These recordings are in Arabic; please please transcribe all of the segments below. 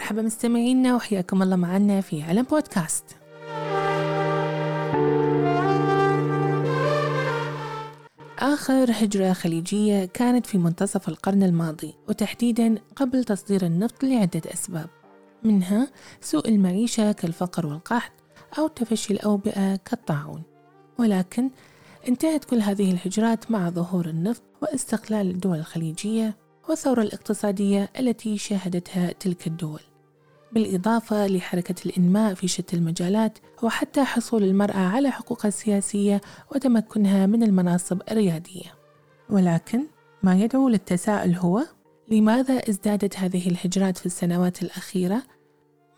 مرحبا مستمعينا وحياكم الله معنا في علم بودكاست. آخر هجرة خليجية كانت في منتصف القرن الماضي وتحديدا قبل تصدير النفط لعدة أسباب. منها سوء المعيشة كالفقر والقحط أو تفشي الأوبئة كالطاعون. ولكن انتهت كل هذه الهجرات مع ظهور النفط واستقلال الدول الخليجية والثورة الاقتصادية التي شهدتها تلك الدول. بالإضافة لحركة الإنماء في شتى المجالات وحتى حصول المرأة على حقوقها السياسية وتمكنها من المناصب الريادية ولكن ما يدعو للتساؤل هو لماذا ازدادت هذه الهجرات في السنوات الأخيرة؟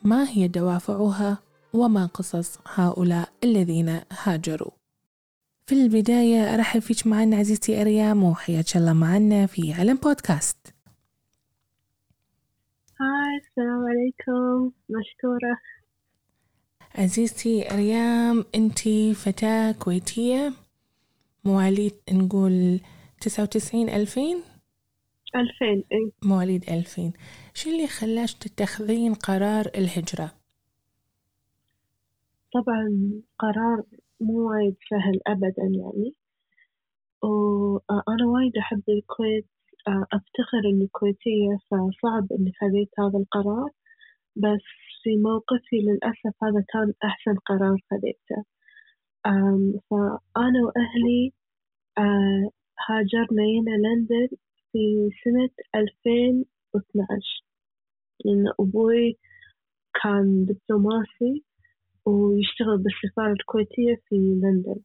ما هي دوافعها؟ وما قصص هؤلاء الذين هاجروا؟ في البداية أرحب فيك معنا عزيزتي أريام وحياك الله معنا في علم بودكاست هاي السلام عليكم. مشكورة. عزيزتي أريام أنتي فتاة كويتية مواليد نقول تسعة وتسعين ألفين؟ ألفين إيه مواليد ألفين. شو اللي خلاش تتخذين قرار الهجرة؟ طبعا قرار مو وايد سهل أبدا يعني. وأنا وايد أحب الكويت أفتخر إني كويتية فصعب إني خذيت هذا القرار بس في موقفي للأسف هذا كان أحسن قرار خذيته. فأنا وأهلي هاجرنا هنا لندن في سنة ألفين واثناعش لأن أبوي كان دبلوماسي ويشتغل بالسفارة الكويتية في لندن.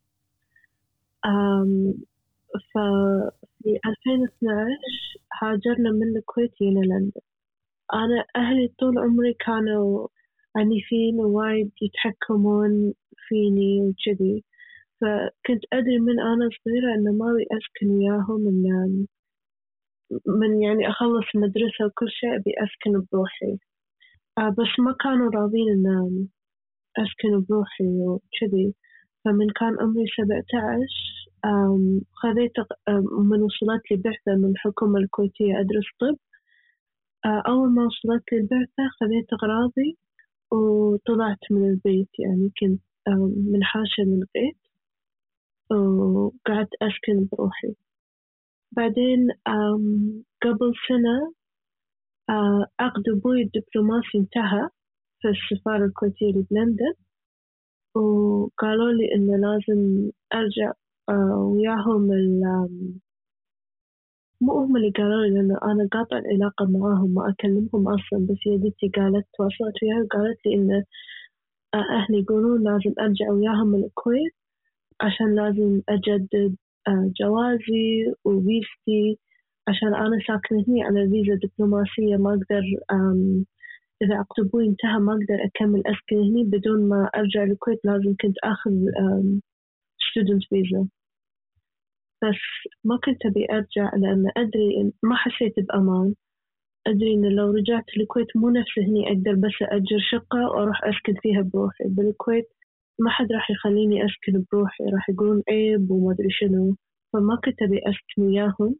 ففي 2012 هاجرنا من الكويت إلى لندن. أنا أهلي طول عمري كانوا عنيفين ووايد يتحكمون فيني وكذي. فكنت أدري من أنا صغيرة إنه ما أبي أسكن وياهم إن من يعني أخلص مدرسة وكل شيء أبي أسكن بروحي. آه بس ما كانوا راضين إن أسكن بروحي وكذي. فمن كان عمري سبعة عشر خذيت من وصلت لي بعثة من الحكومة الكويتية أدرس طب. أول ما وصلت لي البعثة خذيت أغراضي وطلعت من البيت يعني كنت منحاشة من البيت وقعدت أسكن بروحي. بعدين قبل سنة عقد أبوي الدبلوماسي انتهى في السفارة الكويتية بلندن وقالوا لي إنه لازم أرجع وياهم ال مو هم اللي قالوا لي لأن أنا قاطع العلاقة معاهم ما أكلمهم أصلا بس يدتي قالت تواصلت وياها وقالت لي إن أهلي يقولون لازم أرجع وياهم الكويت عشان لازم أجدد جوازي وفيزتي عشان أنا ساكنة هنا على فيزا دبلوماسية ما أقدر إذا عقد أبوي انتهى ما أقدر أكمل أسكن هني بدون ما أرجع الكويت لازم كنت آخذ student visa. بس ما كنت أبي أرجع لأن أدري إن ما حسيت بأمان. أدري إن لو رجعت الكويت مو نفس هني أقدر بس أجر شقة وأروح أسكن فيها بروحي. بالكويت ما حد راح يخليني أسكن بروحي. راح يقولون عيب وما أدري شنو. فما كنت أبي أسكن وياهم.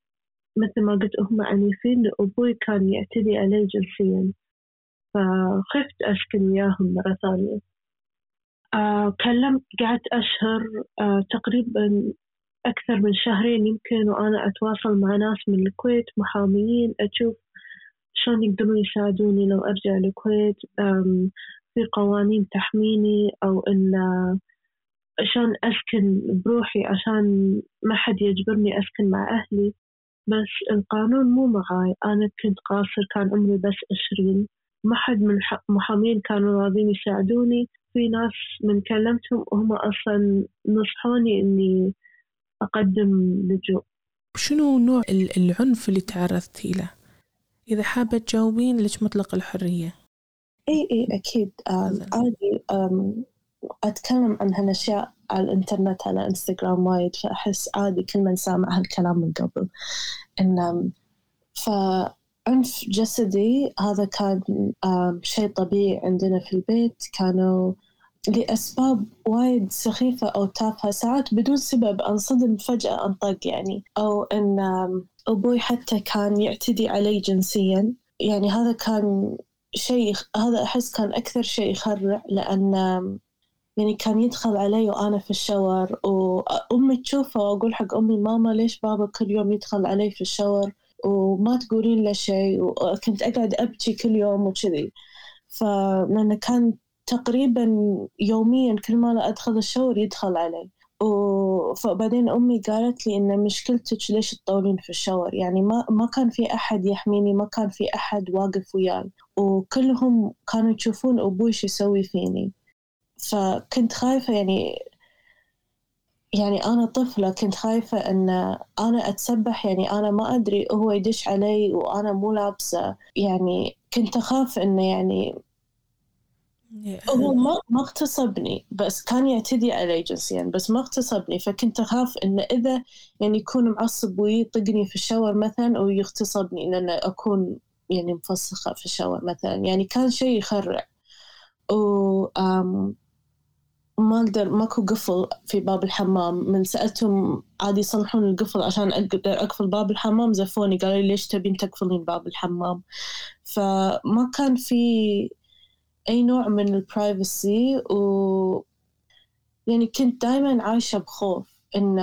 مثل ما قلت هم عنيفين أبوي كان يعتدي علي جنسيا فخفت أسكن وياهم مرة ثانية. آه كلمت قعدت أشهر آه تقريبا أكثر من شهرين يمكن وأنا أتواصل مع ناس من الكويت محاميين أشوف شلون يقدرون يساعدوني لو أرجع الكويت في قوانين تحميني أو إن عشان أسكن بروحي عشان ما حد يجبرني أسكن مع أهلي. بس القانون مو معاي. أنا كنت قاصر كان عمري بس عشرين. ما حد من المحامين كانوا راضين يساعدوني. في ناس من كلمتهم وهم أصلا نصحوني إني أقدم لجوء شنو نوع العنف اللي تعرضتي له؟ إذا حابة تجاوبين لك مطلق الحرية. إي إي أكيد. عادي أتكلم عن هالأشياء على الإنترنت على إنستغرام وايد فأحس عادي كل من سامع هالكلام من قبل. إن فعنف جسدي هذا كان شيء طبيعي عندنا في البيت. كانوا لأسباب وايد سخيفة أو تافهة ساعات بدون سبب. أنصدم فجأة أنطق يعني. أو إن أبوي حتى كان يعتدي علي جنسيا. يعني هذا كان شيء هذا أحس كان أكثر شيء يخرع لأن يعني كان يدخل علي وأنا في الشاور. وأمي تشوفه وأقول حق أمي ماما ليش بابا كل يوم يدخل علي في الشاور؟ وما تقولين له شيء. وكنت أقعد أبكي كل يوم وكذي. فلأنه كان تقريبا يوميا كل ما أدخل الشاور يدخل علي. فبعدين أمي قالت لي إن مشكلتك ليش تطولين في الشاور؟ يعني ما ما كان في أحد يحميني ما كان في أحد واقف وياي. وكلهم كانوا يشوفون أبوي شو يسوي فيني. فكنت خايفة يعني يعني أنا طفلة كنت خايفة إن أنا أتسبح. يعني أنا ما أدري هو يدش علي وأنا مو لابسة. يعني كنت أخاف إنه يعني هو ما ما اغتصبني بس كان يعتدي علي جنسيا بس ما اغتصبني. فكنت أخاف إنه إذا يعني يكون معصب ويطقني في الشاور مثلا أو يغتصبني لأن أكون يعني مفسخة في الشاور مثلا. يعني كان شيء يخرع. و ما أقدر ماكو قفل في باب الحمام. من سألتهم عادي يصلحون القفل عشان أقدر أقفل باب الحمام زفوني. قالوا لي ليش تبين تقفلين باب الحمام؟ فما كان في أي نوع من البرايفسي و يعني كنت دايما عايشة بخوف إن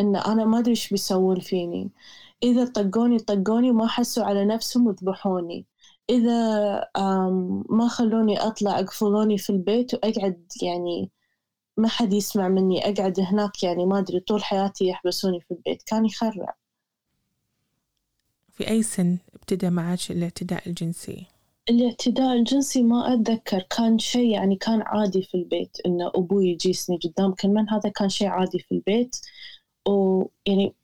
إن أنا ما أدري إيش بيسوون فيني. إذا طقوني طقوني وما حسوا على نفسهم وذبحوني. إذا ما خلوني أطلع أقفلوني في البيت وأقعد يعني ما حد يسمع مني أقعد هناك يعني ما أدري طول حياتي يحبسوني في البيت. كان يخرع. في أي سن ابتدى معك الاعتداء الجنسي؟ الاعتداء الجنسي ما أتذكر كان شيء يعني كان عادي في البيت إن أبوي يجيسني قدام كل من هذا كان شيء عادي في البيت. ويعني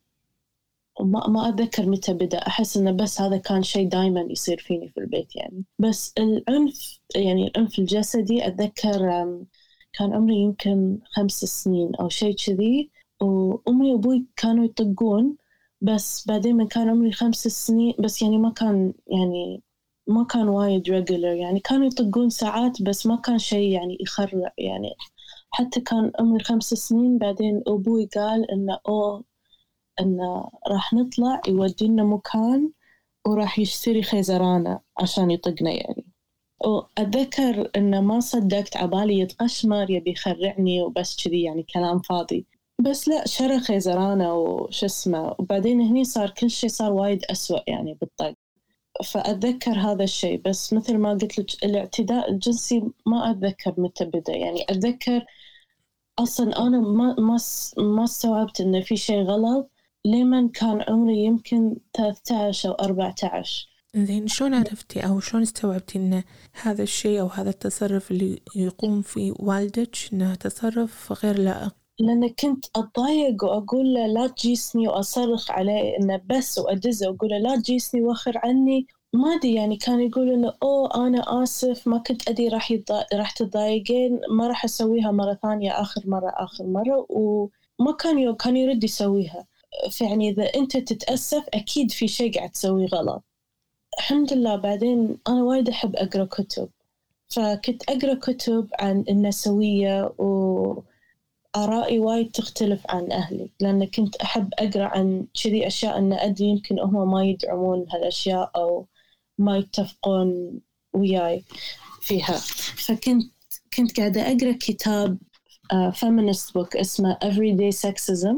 ما ما أتذكر متى بدأ أحس إنه بس هذا كان شيء دائما يصير فيني في البيت يعني. بس العنف يعني العنف الجسدي أتذكر كان عمري يمكن خمس سنين أو شيء كذي. وأمي وأبوي كانوا يطقون بس بعدين من كان عمري خمس سنين بس يعني ما كان يعني ما كان وايد ريجولر يعني كانوا يطقون ساعات بس ما كان شيء يعني يخرع يعني حتى كان عمري خمس سنين بعدين أبوي قال إنه أوه إنه راح نطلع يودينا مكان وراح يشتري خيزرانة عشان يطقنا يعني. وأتذكر إنه ما صدقت عبالي يتقشمر يبي يخرعني وبس كذي يعني كلام فاضي. بس لا شرى خيزرانة وش اسمه وبعدين هني صار كل شيء صار وايد أسوأ يعني بالطق. فأتذكر هذا الشيء بس مثل ما قلت لك الاعتداء الجنسي ما أتذكر متى بدأ. يعني أتذكر أصلا أنا ما ما ما استوعبت إنه في شيء غلط لمن كان عمري يمكن 13 أو 14 زين شلون عرفتي أو شلون استوعبتي إن هذا الشيء أو هذا التصرف اللي يقوم فيه والدك إنه تصرف غير لائق؟ لأن كنت أتضايق وأقول له لا تجيسني وأصرخ عليه إنه بس وأدزه وأقول له لا تجيسني وخر عني. ما أدري يعني كان يقول إنه أوه أنا آسف ما كنت أدري راح يضا... راح تتضايقين ما راح أسويها مرة ثانية آخر مرة آخر مرة وما كان ي... كان يرد يسويها. فيعني إذا أنت تتأسف أكيد في شيء قاعد تسويه غلط. الحمد لله بعدين أنا وايد أحب أقرأ كتب. فكنت أقرأ كتب عن النسوية و آرائي وايد تختلف عن أهلي لأن كنت أحب أقرأ عن كذي أشياء أن أدري يمكن هم ما يدعمون هالأشياء أو ما يتفقون وياي فيها. فكنت كنت قاعدة أقرأ كتاب feminist uh, book اسمه Everyday Sexism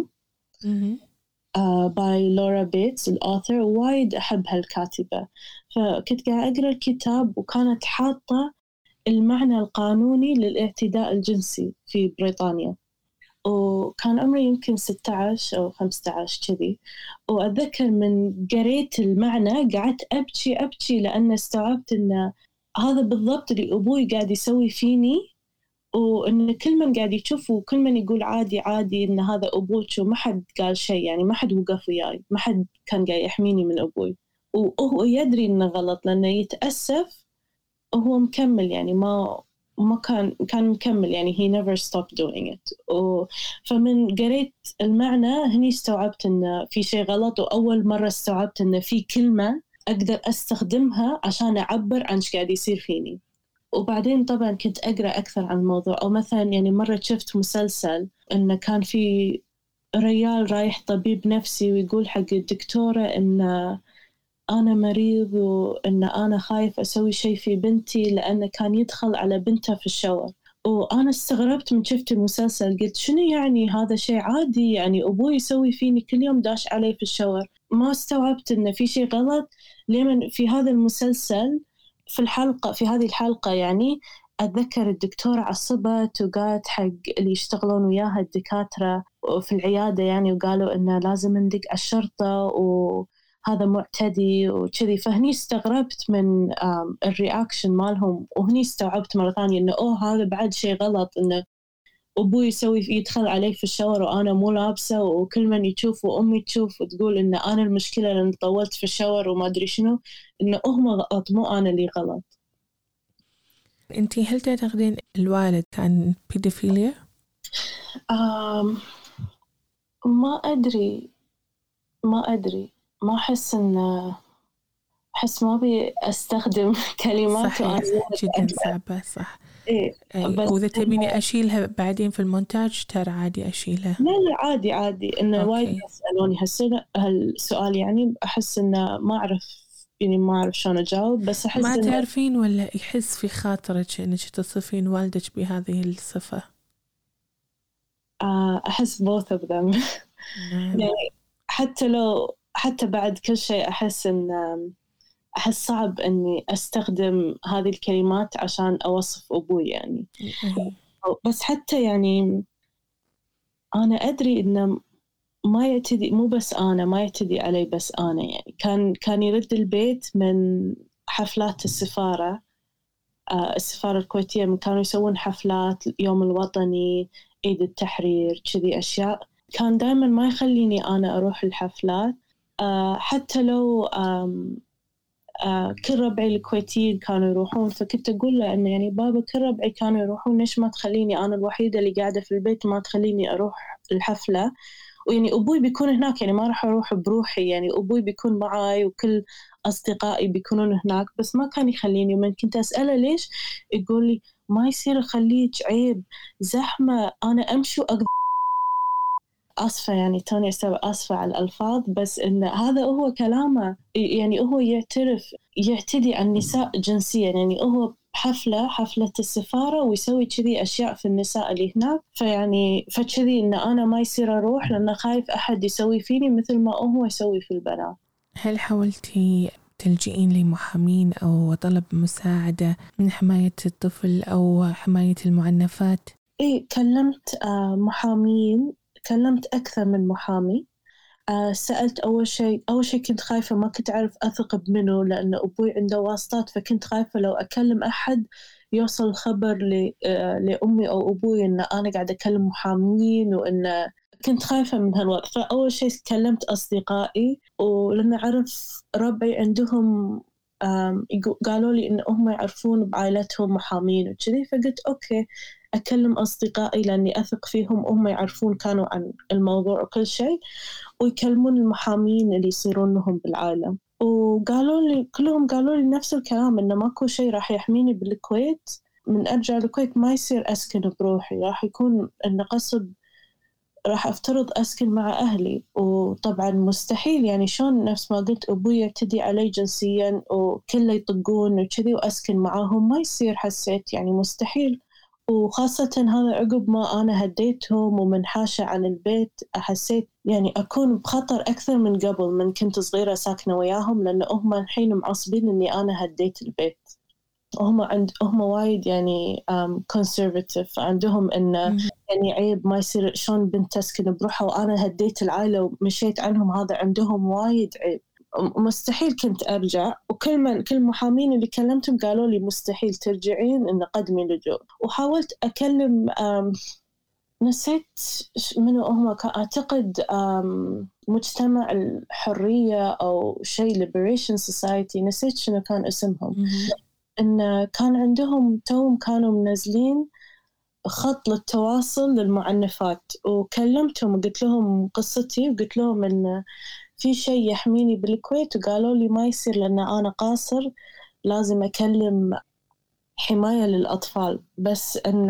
by Laura Bates ال author وايد أحب هالكاتبة. فكنت قاعدة أقرأ الكتاب وكانت حاطة المعنى القانوني للإعتداء الجنسي في بريطانيا. وكان عمري يمكن 16 أو 15 كذي. وأتذكر من قريت المعنى قعدت أبكي أبكي لأن استوعبت أن هذا بالضبط اللي أبوي قاعد يسوي فيني وإن كل من قاعد يشوف وكل من يقول عادي عادي إن هذا أبوك وما حد قال شيء يعني ما حد وقف وياي ما حد كان قاعد يحميني من أبوي. وهو يدري إنه غلط لأنه يتأسف وهو مكمل يعني ما ما كان كان مكمل يعني he never stopped doing it. و فمن قريت المعنى هني استوعبت انه في شيء غلط وأول مرة استوعبت انه في كلمة أقدر أستخدمها عشان أعبر عن إيش قاعد يصير فيني. وبعدين طبعا كنت أقرأ أكثر عن الموضوع. أو مثلا يعني مرة شفت مسلسل إنه كان في ريال رايح طبيب نفسي ويقول حق الدكتورة إن أنا مريض وإن أنا خايف أسوي شيء في بنتي لأنه كان يدخل على بنته في الشاور. وأنا استغربت من شفت المسلسل قلت شنو يعني هذا شيء عادي؟ يعني أبوي يسوي فيني كل يوم داش علي في الشاور. ما استوعبت إنه في شيء غلط. لمن في هذا المسلسل في الحلقة في هذه الحلقة يعني أتذكر الدكتورة عصبت وقالت حق اللي يشتغلون وياها الدكاترة في العيادة يعني وقالوا إنه لازم ندق على الشرطة وهذا معتدي وكذي. فهني استغربت من الرياكشن مالهم وهني استوعبت مرة ثانية إنه أوه هذا بعد شيء غلط إنه أبوي يسوي يدخل علي في الشاور وأنا مو لابسة وكل من يشوف وأمي تشوف وتقول إن أنا المشكلة لأن طولت في الشاور وما أدري شنو إنه هم غلط مو أنا اللي غلط. أنت هل تعتقدين الوالد كان بيدوفيليا؟ ما أدري ما أدري. ما أحس إن أحس ما أبي أستخدم كلمات صحيح جدا صعبة صح. إيه بس وإذا تبيني أشيلها بعدين في المونتاج ترى عادي أشيلها. لا لا عادي عادي. إنه وايد يسألوني هالسؤال يعني أحس إنه ما أعرف يعني ما أعرف شلون أجاوب بس أحس ما تعرفين ولا يحس في خاطرك إنك تصفين والدك بهذه الصفة؟ آه، أحس both of them. نعم. يعني حتى لو حتى بعد كل شيء أحس إن أحس صعب إني أستخدم هذه الكلمات عشان أوصف أبوي يعني. بس حتى يعني أنا أدري إنه ما يعتدي مو بس أنا ما يعتدي علي بس أنا يعني. كان كان يرد البيت من حفلات السفارة آه السفارة الكويتية كانوا يسوون حفلات اليوم الوطني عيد التحرير كذي أشياء. كان دائما ما يخليني أنا أروح الحفلات. حتى لو آه كل ربعي الكويتيين كانوا يروحون فكنت أقول له إنه يعني بابا كل ربعي كانوا يروحون ليش ما تخليني أنا الوحيدة اللي قاعدة في البيت ما تخليني أروح الحفلة؟ ويعني أبوي بيكون هناك يعني ما راح أروح بروحي يعني أبوي بيكون معاي وكل أصدقائي بيكونون هناك بس ما كان يخليني. ومن كنت أسأله ليش يقول لي ما يصير أخليك عيب زحمة أنا أمشي وأقدر آسفة يعني توني أستوعب آسفة على الألفاظ بس إن هذا هو كلامه يعني هو يعترف يعتدي على النساء جنسيا يعني هو حفلة حفلة السفارة ويسوي كذي أشياء في النساء اللي هناك فيعني فكذي إن أنا ما يصير أروح لأن خايف أحد يسوي فيني مثل ما هو يسوي في البنات هل حاولتي تلجئين لمحامين أو طلب مساعدة من حماية الطفل أو حماية المعنفات؟ إيه كلمت آه، محامين كلمت أكثر من محامي. آه، سألت أول شيء أول شيء كنت خايفة ما كنت أعرف أثق بمنه لأن أبوي عنده واسطات فكنت خايفة لو أكلم أحد يوصل الخبر آه، لأمي أو أبوي إن أنا قاعدة أكلم محامين وإن كنت خايفة من هالوضع فأول شيء كلمت أصدقائي ولما أعرف ربعي عندهم قالوا لي إن هم يعرفون بعائلتهم محامين وكذي. فقلت أوكي. أكلم أصدقائي لأني أثق فيهم وهم يعرفون كانوا عن الموضوع وكل شيء ويكلمون المحامين اللي يصيرون لهم بالعالم. وقالوا لي كلهم قالوا لي نفس الكلام إنه ماكو شيء راح يحميني بالكويت. من أرجع الكويت ما يصير أسكن بروحي راح يكون إنه قصد راح أفترض أسكن مع أهلي. وطبعا مستحيل يعني شلون نفس ما قلت أبوي يعتدي علي جنسيا وكله يطقون وكذي وأسكن معاهم ما يصير حسيت يعني مستحيل. وخاصة هذا عقب ما أنا هديتهم ومنحاشة عن البيت حسيت يعني أكون بخطر أكثر من قبل من كنت صغيرة ساكنة وياهم لأن هم الحين معصبين إني أنا هديت البيت. هم عند هم وايد يعني كونسرفتيف عندهم انه يعني عيب ما يصير شلون بنت تسكن بروحها وأنا هديت العائلة ومشيت عنهم هذا عندهم وايد عيب. مستحيل كنت أرجع. وكل من كل المحامين اللي كلمتهم قالوا لي مستحيل ترجعين ان قدمي لجوء وحاولت أكلم نسيت منو هم؟ أعتقد مجتمع الحرية أو شيء liberation society نسيت شنو كان اسمهم. إن كان عندهم توم كانوا منزلين خط للتواصل للمعنفات. وكلمتهم وقلت لهم قصتي وقلت لهم إن في شيء يحميني بالكويت؟ وقالوا لي ما يصير لأن أنا قاصر لازم أكلم حماية للأطفال. بس أن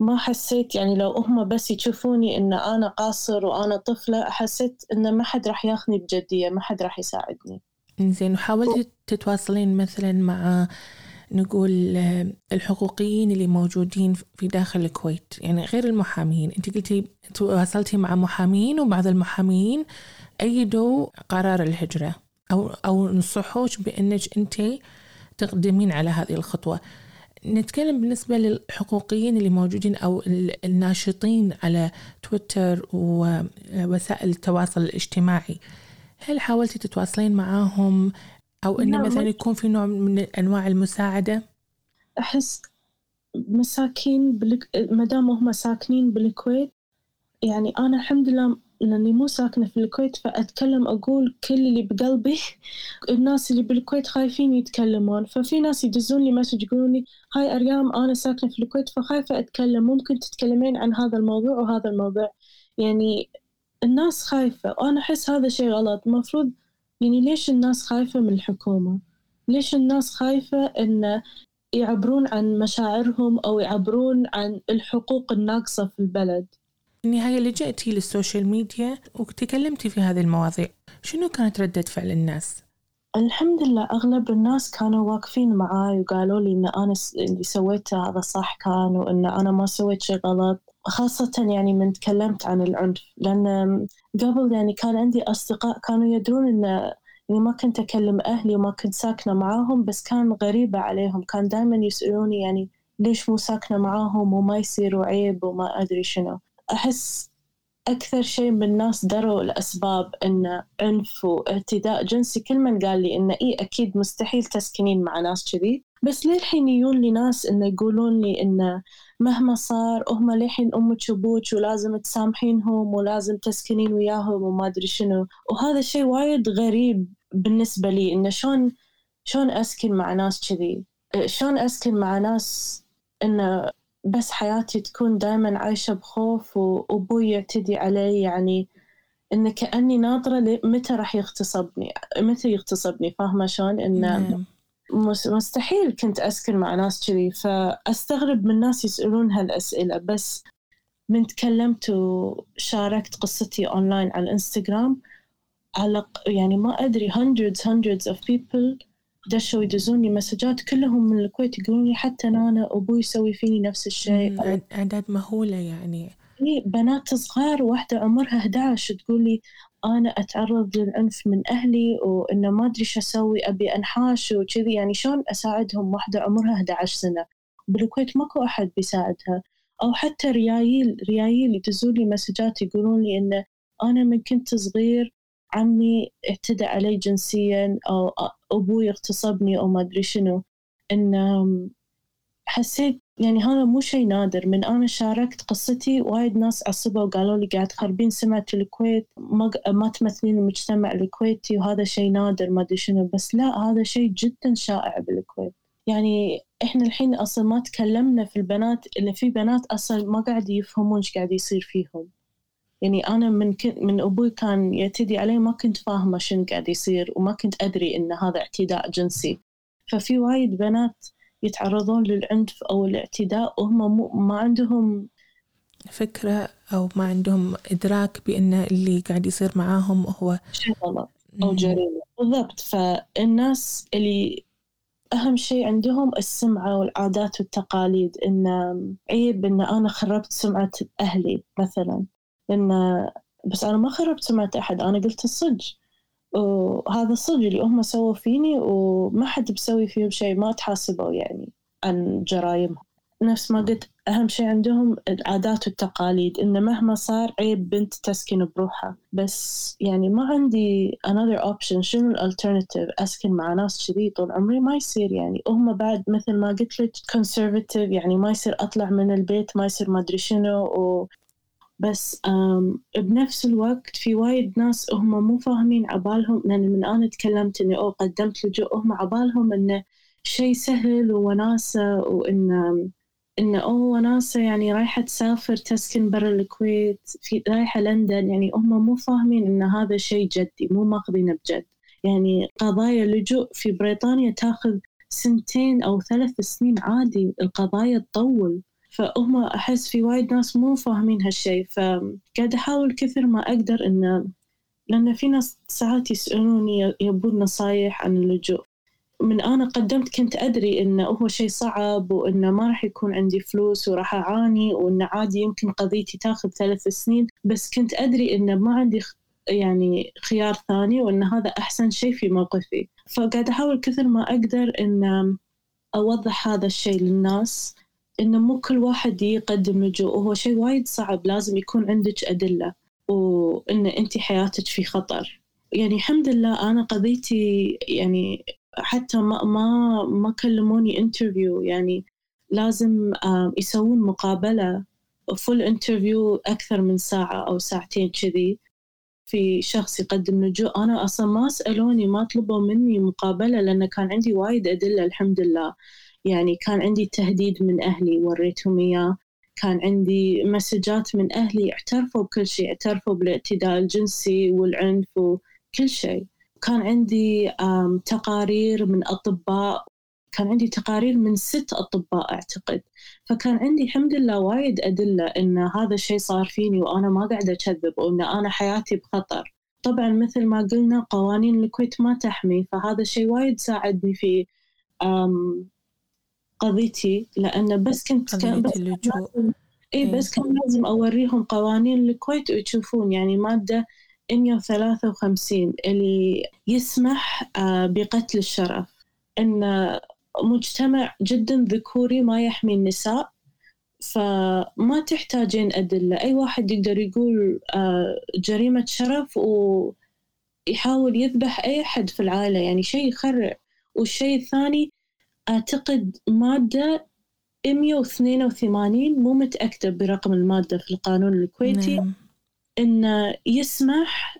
ما حسيت يعني لو هم بس يشوفوني إن أنا قاصر وأنا طفلة حسيت إن ما حد راح ياخذني بجدية ما حد راح يساعدني. زين وحاولتي تتواصلين مثلا مع نقول الحقوقيين اللي موجودين في داخل الكويت؟ يعني غير المحامين. أنت قلتي تواصلتي مع محامين وبعض المحامين أيدوا قرار الهجرة أو أو نصحوش بأنك أنت تقدمين على هذه الخطوة. نتكلم بالنسبة للحقوقيين اللي موجودين أو الناشطين على تويتر ووسائل التواصل الاجتماعي. هل حاولتي تتواصلين معاهم أو أن مثلا يكون في نوع من أنواع المساعدة؟ أحس مساكين بالك... ما دام هم ساكنين بالكويت يعني أنا الحمد لله لأني مو ساكنة في الكويت فأتكلم أقول كل اللي بقلبي الناس اللي بالكويت خايفين يتكلمون. ففي ناس يدزون لي مسج يقولون لي هاي أريام أنا ساكنة في الكويت فخايفة أتكلم. ممكن تتكلمين عن هذا الموضوع وهذا الموضوع. يعني الناس خايفة. وأنا أحس هذا شيء غلط. المفروض يعني ليش الناس خايفة من الحكومة؟ ليش الناس خايفة إن يعبرون عن مشاعرهم أو يعبرون عن الحقوق الناقصة في البلد؟ النهاية لجأتي لل social media وتكلمتي في هذه المواضيع شنو كانت ردة فعل الناس؟ الحمد لله أغلب الناس كانوا واقفين معاي وقالوا لي إن أنا اللي سويته هذا صح كان وإن أنا ما سويت شيء غلط خاصة يعني من تكلمت عن العنف لأن قبل يعني كان عندي أصدقاء كانوا يدرون إن يعني ما كنت أكلم أهلي وما كنت ساكنة معاهم بس كان غريبة عليهم كان دائما يسألوني يعني ليش مو ساكنة معاهم وما يصير عيب وما أدري شنو أحس أكثر شيء من الناس دروا الأسباب إن عنف واعتداء جنسي. كل من قال لي إنه إيه أكيد مستحيل تسكنين مع ناس كذي. بس للحين يجون لي ناس إنه يقولون لي إنه مهما صار هم للحين أمك وأبوك ولازم تسامحينهم ولازم تسكنين وياهم وما أدري شنو. وهذا الشيء وايد غريب بالنسبة لي إنه شلون شلون أسكن مع ناس كذي؟ شلون أسكن مع ناس إنه بس حياتي تكون دائما عايشة بخوف وأبوي يعتدي علي يعني إن كأني ناطرة متى راح يغتصبني؟ متى يغتصبني؟ فاهمة شلون؟ إن نعم. مستحيل كنت أسكن مع ناس كذي. فأستغرب من الناس يسألون هالأسئلة. بس من تكلمت وشاركت قصتي أونلاين على الإنستغرام على يعني ما أدري hundreds hundreds of people دشوا يدزون لي مسجات كلهم من الكويت يقولون لي حتى أنا أبوي يسوي فيني نفس الشيء. أعداد مهولة يعني. إيه بنات صغار واحدة عمرها 11 تقول لي أنا أتعرض للعنف من أهلي وإنه ما أدري شو أسوي أبي أنحاش وكذي. يعني شلون أساعدهم واحدة عمرها 11 سنة؟ بالكويت ماكو أحد بيساعدها. أو حتى ريايل ريايل يدزون لي مسجات يقولون لي إنه أنا من كنت صغير عمي اعتدى علي جنسيا أو أبوي اغتصبني أو ما أدري شنو. إن حسيت يعني هذا مو شيء نادر. من أنا شاركت قصتي وايد ناس عصبوا وقالوا لي قاعد تخربين سمعة الكويت ما, ما تمثلين المجتمع الكويتي وهذا شيء نادر ما أدري شنو. بس لا هذا شيء جدا شائع بالكويت. يعني إحنا الحين أصلا ما تكلمنا في البنات اللي في بنات أصلا ما قاعد يفهمون إيش قاعد يصير فيهم. يعني أنا من كن من أبوي كان يعتدي علي ما كنت فاهمة شنو قاعد يصير وما كنت أدري إن هذا اعتداء جنسي. ففي وايد بنات يتعرضون للعنف أو الاعتداء وهم مو ما عندهم فكرة أو ما عندهم إدراك بأن اللي قاعد يصير معاهم هو شيء غلط أو جريمة. بالضبط. فالناس اللي أهم شيء عندهم السمعة والعادات والتقاليد إن عيب إن أنا خربت سمعة أهلي مثلا. لأن بس أنا ما خربت سمعة أحد أنا قلت الصج. وهذا الصج اللي هم سووا فيني وما حد بسوي فيهم شيء ما تحاسبوا يعني عن جرايمهم نفس ما قلت أهم شيء عندهم العادات والتقاليد إن مهما صار عيب بنت تسكن بروحها. بس يعني ما عندي another option شنو الالترناتيف أسكن مع ناس كذي طول عمري ما يصير يعني. هم بعد مثل ما قلت لك conservative يعني ما يصير أطلع من البيت ما يصير ما أدري شنو بس بنفس الوقت في وايد ناس هم مو فاهمين عبالهم لأن من أنا تكلمت إني أو قدمت لجوء هم عبالهم إنه شيء سهل ووناسة وإن إنه أوه وناسة يعني رايحة تسافر تسكن برا الكويت في رايحة لندن يعني هم مو فاهمين إن هذا شيء جدي مو ماخذينه بجد. يعني قضايا اللجوء في بريطانيا تاخذ سنتين أو ثلاث سنين عادي القضايا تطول. فهم أحس في وايد ناس مو فاهمين هالشي فقاعد أحاول كثر ما أقدر إن لأن في ناس ساعات يسألوني يبون نصايح عن اللجوء. من أنا قدمت كنت أدري إنه هو شيء صعب وإنه ما راح يكون عندي فلوس وراح أعاني وإنه عادي يمكن قضيتي تاخذ ثلاث سنين بس كنت أدري إنه ما عندي يعني خيار ثاني وإن هذا أحسن شيء في موقفي. فقاعد أحاول كثر ما أقدر إن أوضح هذا الشيء للناس. إنه مو كل واحد يقدم لجوء وهو شيء وايد صعب لازم يكون عندك أدلة. وإن أنت حياتك في خطر. يعني الحمد لله أنا قضيتي يعني حتى ما ما ما كلموني interview يعني لازم يسوون مقابلة full interview أكثر من ساعة أو ساعتين كذي في شخص يقدم لجوء أنا أصلا ما سألوني ما طلبوا مني مقابلة لأن كان عندي وايد أدلة الحمد لله. يعني كان عندي تهديد من أهلي وريتهم إياه. كان عندي مسجات من أهلي اعترفوا بكل شيء اعترفوا بالاعتداء الجنسي والعنف وكل شيء. كان عندي تقارير من أطباء كان عندي تقارير من ست أطباء أعتقد. فكان عندي الحمد لله وايد أدلة إن هذا الشيء صار فيني وأنا ما قاعدة أكذب وإن أنا حياتي بخطر. طبعا مثل ما قلنا قوانين الكويت ما تحمي فهذا الشيء وايد ساعدني في قضيتي لأن بس كنت كان بس اللجوء اي بس كان لازم أوريهم قوانين الكويت ويشوفون يعني مادة 153 اللي يسمح آه، بقتل الشرف. إن مجتمع جدا ذكوري ما يحمي النساء فما تحتاجين أدلة. أي واحد يقدر يقول آه، جريمة شرف ويحاول يذبح أي أحد في العائلة يعني شيء يخرع. والشيء الثاني أعتقد مادة 182 مو متأكدة برقم المادة في القانون الكويتي نعم. إنه يسمح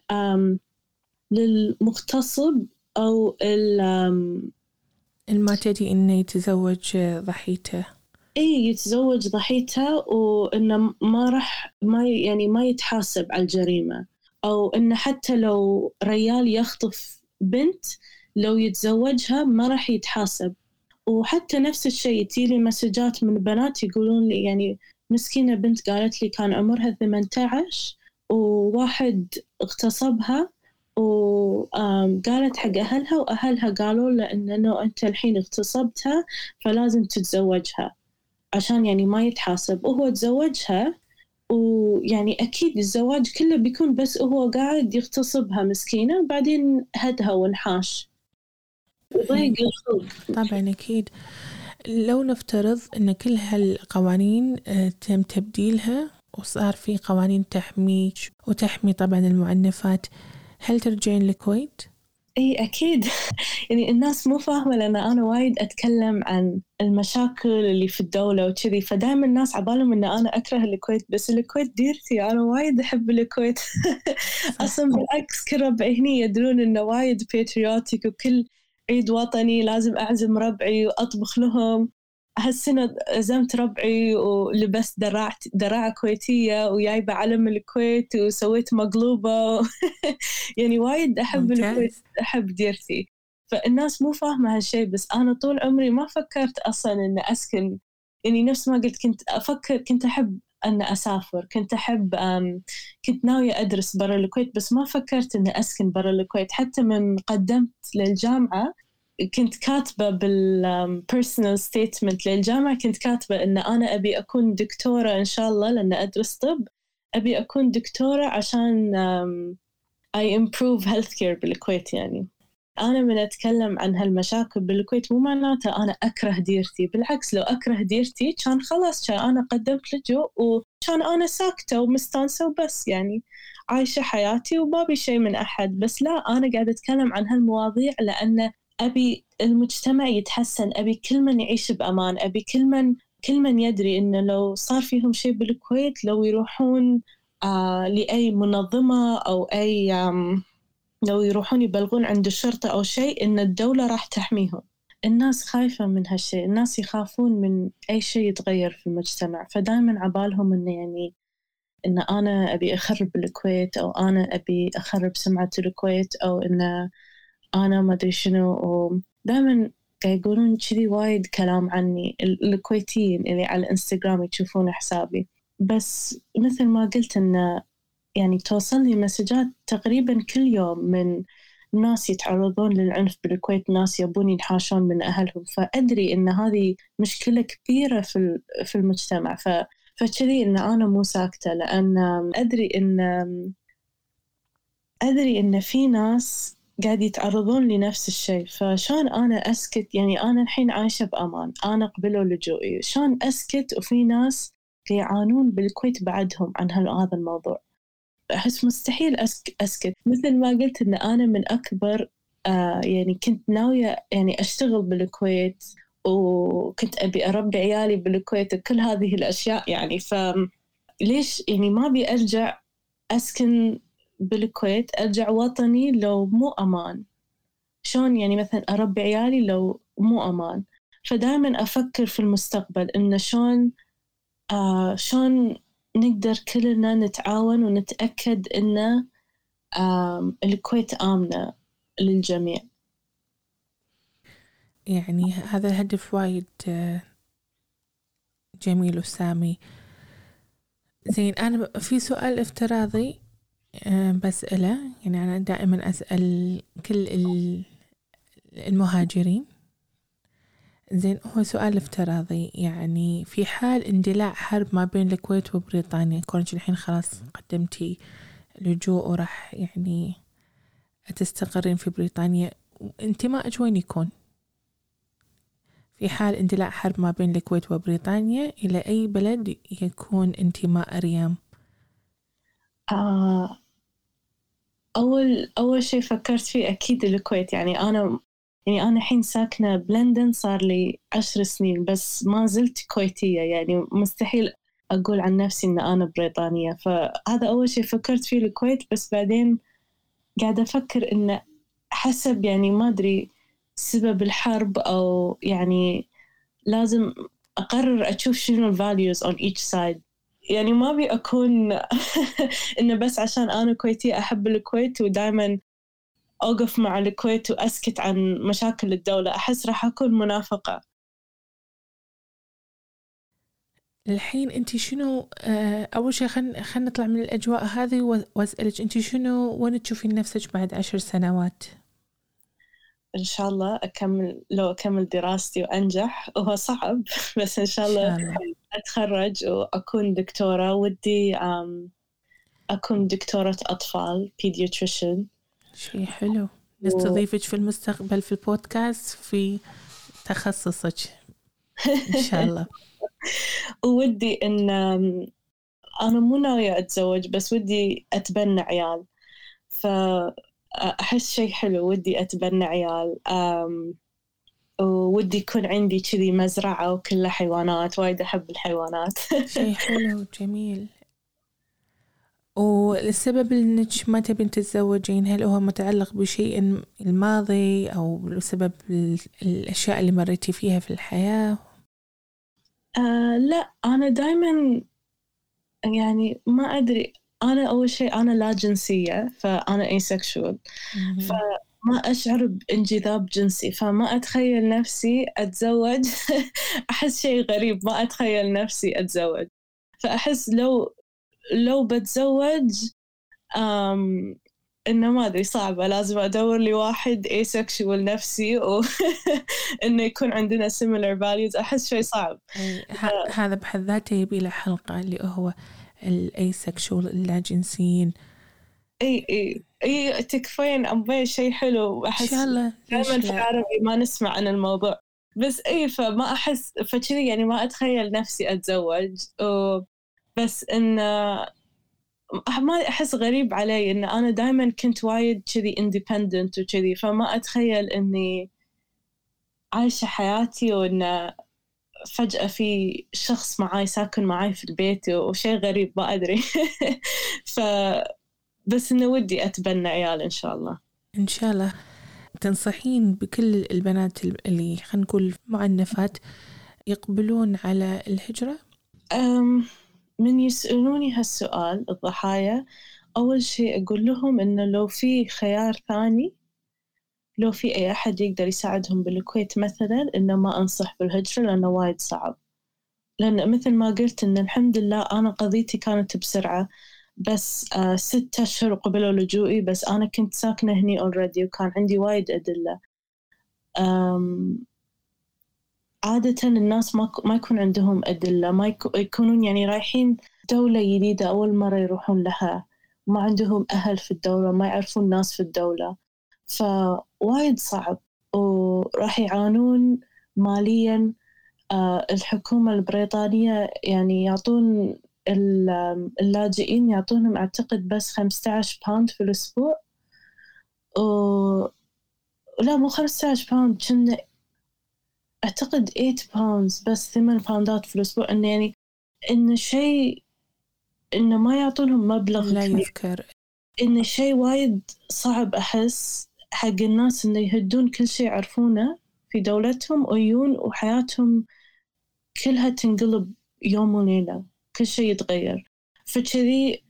للمغتصب أو المعتدي إنه يتزوج ضحيته. اي يتزوج ضحيته وإنه ما راح ما يعني ما يتحاسب على الجريمة. أو إنه حتى لو ريال يخطف بنت لو يتزوجها ما راح يتحاسب. وحتى نفس الشيء تجيلي مسجات من بنات يقولون لي يعني مسكينة بنت قالت لي كان عمرها 18 وواحد اغتصبها وقالت حق أهلها وأهلها قالوا له إنه أنت الحين اغتصبتها فلازم تتزوجها عشان يعني ما يتحاسب. وهو تزوجها ويعني أكيد الزواج كله بيكون بس هو قاعد يغتصبها مسكينة وبعدين هدها وانحاش. يضيق طبعا أكيد. لو نفترض أن كل هالقوانين آه، تم تبديلها وصار في قوانين تحميك وتحمي طبعا المعنفات هل ترجعين الكويت؟ إي أكيد. يعني الناس مو فاهمة لأن أنا وايد أتكلم عن المشاكل اللي في الدولة وكذي فدائما الناس عبالهم إن أنا أكره الكويت. بس الكويت ديرتي أنا وايد أحب الكويت. أصلا بالعكس كل ربعي هني يدرون إنه وايد patriotic وكل عيد وطني لازم أعزم ربعي وأطبخ لهم. هالسنة عزمت ربعي ولبست دراع دراعة كويتية وجايبة علم الكويت وسويت مقلوبة. يعني وايد أحب. الكويت أحب ديرتي. فالناس مو فاهمة هالشيء بس أنا طول عمري ما فكرت أصلا إن أسكن. يعني نفس ما قلت كنت أفكر كنت أحب أن أسافر. كنت أحب كنت ناوية أدرس برا الكويت بس ما فكرت أن أسكن برا الكويت. حتى من قدمت للجامعة كنت كاتبة بال personal statement للجامعة. كنت كاتبة إن أنا أبي أكون دكتورة إن شاء الله لأن أدرس طب. أبي أكون دكتورة عشان I improve healthcare بالكويت يعني. أنا من أتكلم عن هالمشاكل بالكويت مو معناته أنا أكره ديرتي بالعكس لو أكره ديرتي كان خلاص كان أنا قدمت لجوء وكان أنا ساكتة ومستانسة وبس يعني عايشة حياتي وما شيء من أحد. بس لا أنا قاعدة أتكلم عن هالمواضيع لأن أبي المجتمع يتحسن أبي كل من يعيش بأمان أبي كل من كل من يدري إنه لو صار فيهم شيء بالكويت لو يروحون آه لأي منظمة أو أي لو يروحون يبلغون عند الشرطة أو شيء إن الدولة راح تحميهم. الناس خايفة من هالشيء. الناس يخافون من أي شيء يتغير في المجتمع. فدائما عبالهم إنه يعني إن أنا أبي أخرب الكويت أو أنا أبي أخرب سمعة الكويت أو إنه أنا ما أدري شنو. ودائما يقولون كذي وايد كلام عني. الكويتيين اللي على الإنستغرام يشوفون حسابي. بس مثل ما قلت إنه يعني توصلني مسجات تقريبا كل يوم من ناس يتعرضون للعنف بالكويت ناس يبون ينحاشون من أهلهم. فأدري إن هذه مشكلة كبيرة في في المجتمع. ف فكذي إن أنا مو ساكتة لأن أدري إن أدري إن في ناس قاعد يتعرضون لنفس الشيء. فشان أنا أسكت؟ يعني أنا الحين عايشة بأمان. أنا قبلوا لجوئي. شلون أسكت؟ وفي ناس يعانون بالكويت بعدهم عن هذا الموضوع. أحس مستحيل أسكت. مثل ما قلت إن أنا من أكبر آه يعني كنت ناوية يعني أشتغل بالكويت وكنت أبي أربي عيالي بالكويت وكل هذه الأشياء يعني. فليش يعني ما أبي أرجع أسكن بالكويت أرجع وطني لو مو أمان. شلون؟ يعني مثلا أربي عيالي لو مو أمان. فدائما أفكر في المستقبل إن شلون آه شلون نقدر كلنا نتعاون ونتأكد إن الكويت آمنة للجميع. يعني هذا الهدف وايد آه، جميل وسامي. زين أنا في سؤال افتراضي آه، بسأله يعني أنا دائما أسأل كل المهاجرين. زين هو سؤال افتراضي. يعني في حال اندلاع حرب ما بين الكويت وبريطانيا كونك الحين خلاص قدمتي لجوء وراح يعني تستقرين في بريطانيا انتمائك وين يكون. في حال اندلاع حرب ما بين الكويت وبريطانيا إلى أي بلد يكون انتماء ريام آه أول أول شيء فكرت فيه أكيد الكويت. يعني أنا يعني أنا الحين ساكنة بلندن صار لي عشر سنين بس ما زلت كويتية يعني مستحيل أقول عن نفسي إن أنا بريطانية. فهذا أول شيء فكرت فيه الكويت بس بعدين قاعدة أفكر إنه حسب يعني ما أدري سبب الحرب أو يعني لازم أقرر أشوف شنو الفاليوز on each side. يعني ما أبي أكون إنه بس عشان أنا كويتية أحب الكويت ودائما أوقف مع الكويت وأسكت عن مشاكل الدولة. أحس راح أكون منافقة. الحين أنت شنو آه، أول شيء خلينا خل نطلع من الأجواء هذه وأسألك أنت شنو وين تشوفين نفسك بعد عشر سنوات؟ إن شاء الله أكمل لو أكمل دراستي وأنجح. وهو صعب بس إن شاء الله, إن شاء الله. أتخرج وأكون دكتورة. ودي أكون دكتورة أطفال pediatrician شيء حلو. نستضيفك في المستقبل في البودكاست في تخصصك إن شاء الله. ودي إن أنا مو ناوية أتزوج بس ودي أتبنى عيال. فأحس شيء حلو ودي أتبنى عيال. ودي يكون عندي كذي مزرعة وكلها حيوانات وايد أحب الحيوانات. شيء حلو جميل. والسبب إنك ما تبين تتزوجين هل هو متعلق بشيء الماضي أو بسبب الأشياء اللي مريتي فيها في الحياة؟ آه لا أنا دائما يعني ما أدري. أنا أول شيء أنا لا جنسية فأنا asexual فما أشعر بانجذاب جنسي فما أتخيل نفسي أتزوج. أحس شيء غريب ما أتخيل نفسي أتزوج. فأحس لو لو بتزوج أم إنه ما أدري صعبة. لازم أدور لي واحد asexual نفسي وانه يكون عندنا similar values. أحس شوي صعب. هذا بحد ذاته يبي له حلقة اللي هو ال asexual اللاجنسيين. إي إي إي تكفين. ابي شيء حلو. أحس ان شاء الله دائما في العربي ما نسمع عن الموضوع. بس إي فما أحس فكذي يعني ما أتخيل نفسي أتزوج. و بس إن ما أحس غريب علي إن أنا دائما كنت وايد كذي independent وكذي فما أتخيل إني عايشة حياتي وإن فجأة في شخص معاي ساكن معاي في البيت وشيء غريب ما أدري. ف بس إنه ودي أتبنى عيال إن شاء الله. إن شاء الله. تنصحين بكل البنات اللي خلينا نقول معنفات يقبلون على الهجرة؟ أم من يسألوني هالسؤال الضحايا أول شيء أقول لهم إنه لو في خيار ثاني لو في أي أحد يقدر يساعدهم بالكويت مثلا إنه ما أنصح بالهجرة لأنه وايد صعب. لأن مثل ما قلت إن الحمد لله أنا قضيتي كانت بسرعة بس آه ستة أشهر قبلوا لجوئي بس أنا كنت ساكنة هني اوريدي وكان عندي وايد أدلة. عادة الناس ما ما يكون عندهم أدلة ما يكونون يعني رايحين دولة جديدة أول مرة يروحون لها. ما عندهم أهل في الدولة ما يعرفون ناس في الدولة. فوايد صعب. وراح يعانون ماليا آه، الحكومة البريطانية يعني يعطون اللاجئين يعطونهم أعتقد بس 15 pound في الأسبوع. و... لا مو 15 pound كنا أعتقد 8 pound بس 8 باوندات في الأسبوع إنه يعني إنه شيء إنه ما يعطونهم مبلغ لا يذكر. إنه شيء وايد صعب أحس حق الناس إنه يهدون كل شيء يعرفونه في دولتهم ويون وحياتهم كلها تنقلب يوم وليلة كل شيء يتغير. فكذي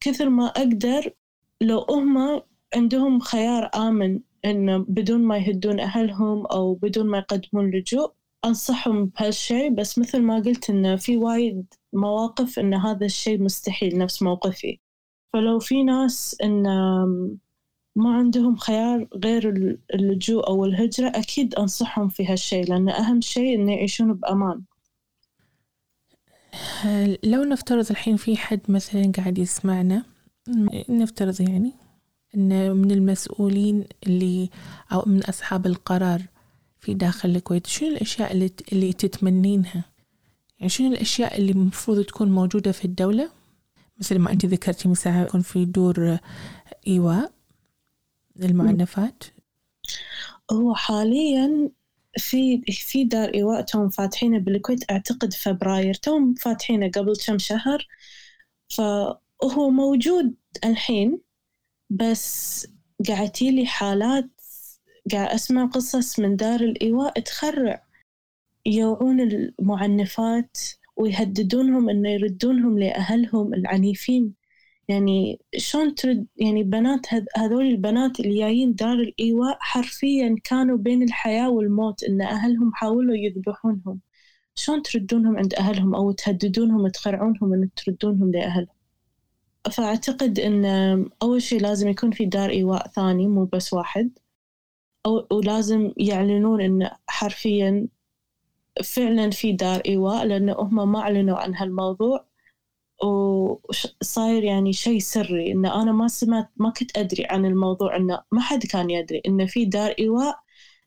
كثر ما أقدر لو هم عندهم خيار آمن إنه بدون ما يهدون أهلهم أو بدون ما يقدمون لجوء أنصحهم بهالشيء بس مثل ما قلت إنه في وايد مواقف إن هذا الشيء مستحيل نفس موقفي. فلو في ناس إن ما عندهم خيار غير اللجوء أو الهجرة أكيد أنصحهم في هالشيء لأن أهم شيء إنه يعيشون بأمان. لو نفترض الحين في حد مثلا قاعد يسمعنا نفترض يعني إن من المسؤولين اللي أو من أصحاب القرار في داخل الكويت. شنو الأشياء اللي, اللي تتمنينها؟ يعني شنو الأشياء اللي المفروض تكون موجودة في الدولة؟ مثل ما أنت ذكرتي مساعة يكون في دور إيواء للمعنفات. هو حاليا في في دار إيواء توم فاتحينه بالكويت أعتقد فبراير. توم فاتحينه قبل كم شهر فهو موجود الحين. بس قاعد لي حالات قاعد أسمع قصص من دار الإيواء تخرع. يوعون المعنفات ويهددونهم إنه يردونهم لأهلهم العنيفين. يعني شلون ترد؟ يعني بنات هذول البنات اللي جايين دار الإيواء حرفيا كانوا بين الحياة والموت إن أهلهم حاولوا يذبحونهم. شلون تردونهم عند أهلهم أو تهددونهم تخرعونهم إن تردونهم لأهلهم؟ فأعتقد إن أول شيء لازم يكون في دار إيواء ثاني مو بس واحد. أو ولازم يعلنون إن حرفيا فعلا في دار إيواء لأن هم ما أعلنوا عن هالموضوع. وصاير يعني شيء سري إن أنا ما سمعت ما كنت أدري عن الموضوع إنه ما حد كان يدري إنه في دار إيواء.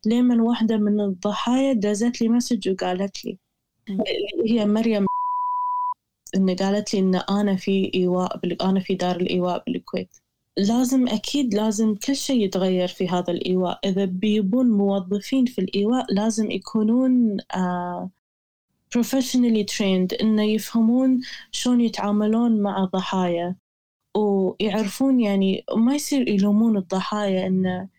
لمن واحدة من الضحايا دزت لي مسج وقالت لي هي مريم. إن قالت لي إن أنا في إيواء أنا في دار الإيواء بالكويت. لازم أكيد لازم كل شيء يتغير في هذا الإيواء. إذا بيبون موظفين في الإيواء لازم يكونون آه professionally trained إنه يفهمون شلون يتعاملون مع الضحايا ويعرفون يعني ما يصير يلومون الضحايا إنه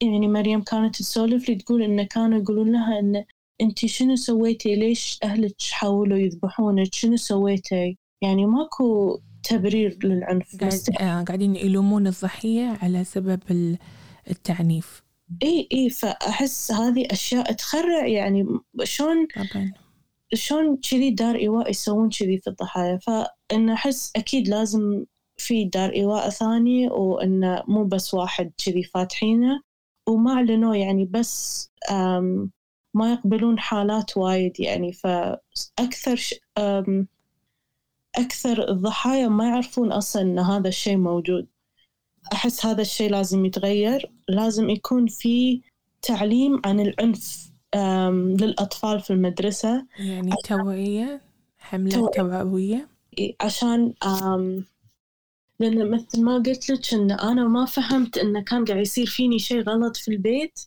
يعني مريم كانت تسولف لي تقول إنه كانوا يقولون لها إنه أنت شنو سويتي؟ ليش أهلك حاولوا يذبحونك؟ شنو سويتي؟ يعني ماكو تبرير للعنف قاعد آه قاعدين يلومون الضحية على سبب التعنيف. إي إي فأحس هذه أشياء تخرع. يعني شلون طبعا. شلون كذي دار إيواء يسوون كذي في الضحايا؟ فإن أحس أكيد لازم في دار إيواء ثاني وإنه مو بس واحد كذي فاتحينه. وما أعلنوا يعني بس ما يقبلون حالات وايد يعني فأكثر ش... أكثر الضحايا ما يعرفون أصلا إن هذا الشيء موجود. أحس هذا الشيء لازم يتغير لازم يكون في تعليم عن العنف للأطفال في المدرسة. يعني توعية حملة توعوية؟ عشان لأن مثل ما قلت لك إن أنا ما فهمت إنه كان قاعد يصير فيني شيء غلط في البيت.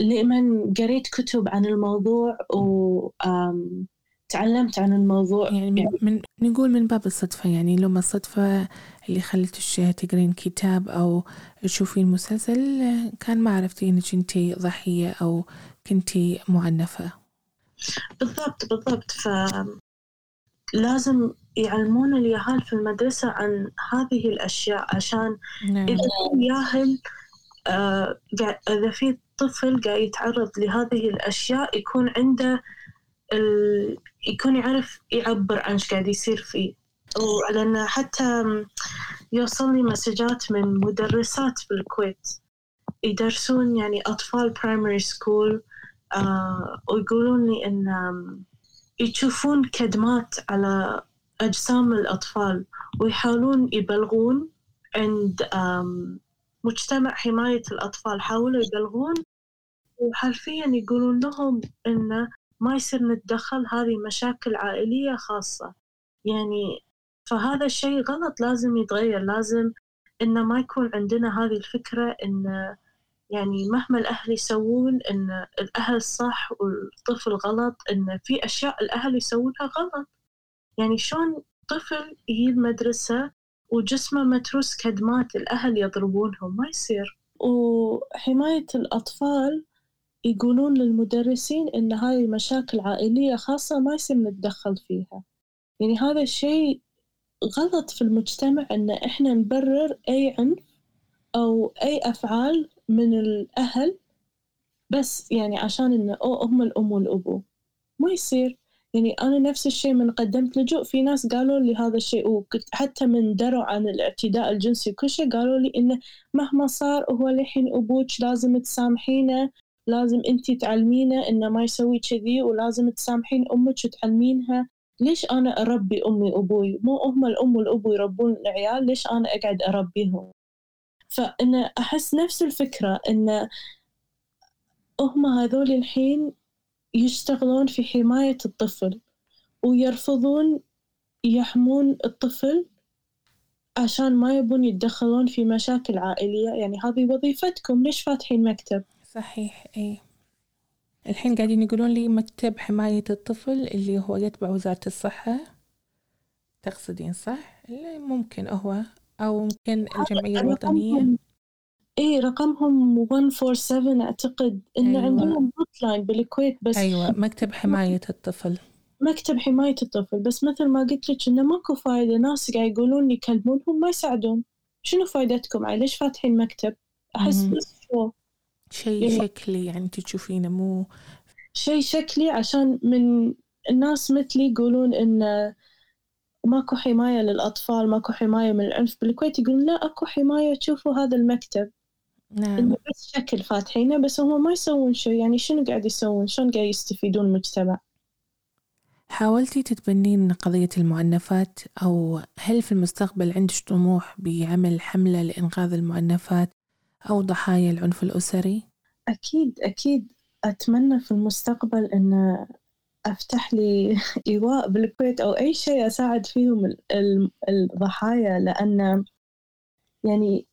لمن قريت كتب عن الموضوع و تعلمت عن الموضوع. يعني من, من نقول من باب الصدفة يعني لو ما الصدفة اللي خلتش تقرين كتاب أو تشوفين مسلسل كان ما عرفتي إنك أنتي ضحية أو كنتي معنفة. بالضبط بالضبط. ف لازم يعلمون اليهال في المدرسة عن هذه الأشياء عشان نعم. إذا في ياهل آه إذا في طفل قاعد يتعرض لهذه الأشياء يكون عنده ال... يكون يعرف يعبر عن إيش قاعد يصير فيه. ولأن حتى يوصل لي مسجات من مدرسات بالكويت يدرسون يعني أطفال primary school آه ويقولون لي إن يشوفون كدمات على أجسام الأطفال ويحاولون يبلغون عند مجتمع حماية الأطفال حاولوا يبلغون وحرفيا يقولون لهم إنه ما يصير نتدخل هذه مشاكل عائلية خاصة. يعني فهذا الشيء غلط لازم يتغير لازم إنه ما يكون عندنا هذه الفكرة إن يعني مهما الأهل يسوون إن الأهل صح والطفل غلط إن في أشياء الأهل يسوونها غلط. يعني شلون طفل يجي المدرسة وجسمه متروس كدمات الأهل يضربونهم ما يصير. وحماية الأطفال يقولون للمدرسين إن هاي مشاكل عائلية خاصة ما يصير نتدخل فيها. يعني هذا الشيء غلط في المجتمع إن إحنا نبرر أي عنف أو أي أفعال من الأهل بس يعني عشان إنه أو هم الأم والأبو. ما يصير. يعني أنا نفس الشيء من قدمت لجوء في ناس قالوا لي هذا الشيء وحتى من دروا عن الاعتداء الجنسي وكل شيء قالوا لي إنه مهما صار هو الحين أبوك لازم تسامحينه لازم أنتي تعلمينه إنه ما يسوي كذي ولازم تسامحين أمك وتعلمينها. ليش أنا أربي أمي وأبوي؟ مو هم الأم والأبو يربون العيال ليش أنا أقعد أربيهم؟ فأنا أحس نفس الفكرة إن هم هذول الحين يشتغلون في حماية الطفل ويرفضون يحمون الطفل عشان ما يبون يتدخلون في مشاكل عائلية. يعني هذه وظيفتكم ليش فاتحين مكتب؟ صحيح إي. الحين قاعدين يقولون لي مكتب حماية الطفل اللي هو يتبع وزارة الصحة. تقصدين صح؟ اللي ممكن هو أو ممكن الجمعية الوطنية. اي رقمهم 147 أعتقد إن أيوة. عندهم هوت لاين بالكويت بس أيوه مكتب حماية الطفل. مكتب حماية الطفل بس مثل ما قلت لك إنه ماكو فايدة ناس قاعد يقولون يكلمونهم ما يساعدون. شنو فايدتكم عاي ليش فاتحين مكتب؟ أحس بس شو؟ شيء يعني شكلي يعني تشوفينه مو شيء شكلي عشان من الناس مثلي يقولون إن ماكو حماية للأطفال ماكو حماية من العنف. بالكويت يقولون لا أكو حماية تشوفوا هذا المكتب. نعم. بس شكل فاتحينه بس هم ما يسوون شيء. يعني شنو قاعد يسوون؟ شلون قاعد يستفيدون المجتمع؟ حاولتي تتبنين قضية المعنفات أو هل في المستقبل عندك طموح بعمل حملة لإنقاذ المعنفات أو ضحايا العنف الأسري؟ أكيد أكيد. أتمنى في المستقبل أن أفتح لي إيواء بالكويت أو أي شيء أساعد فيهم الضحايا لأن يعني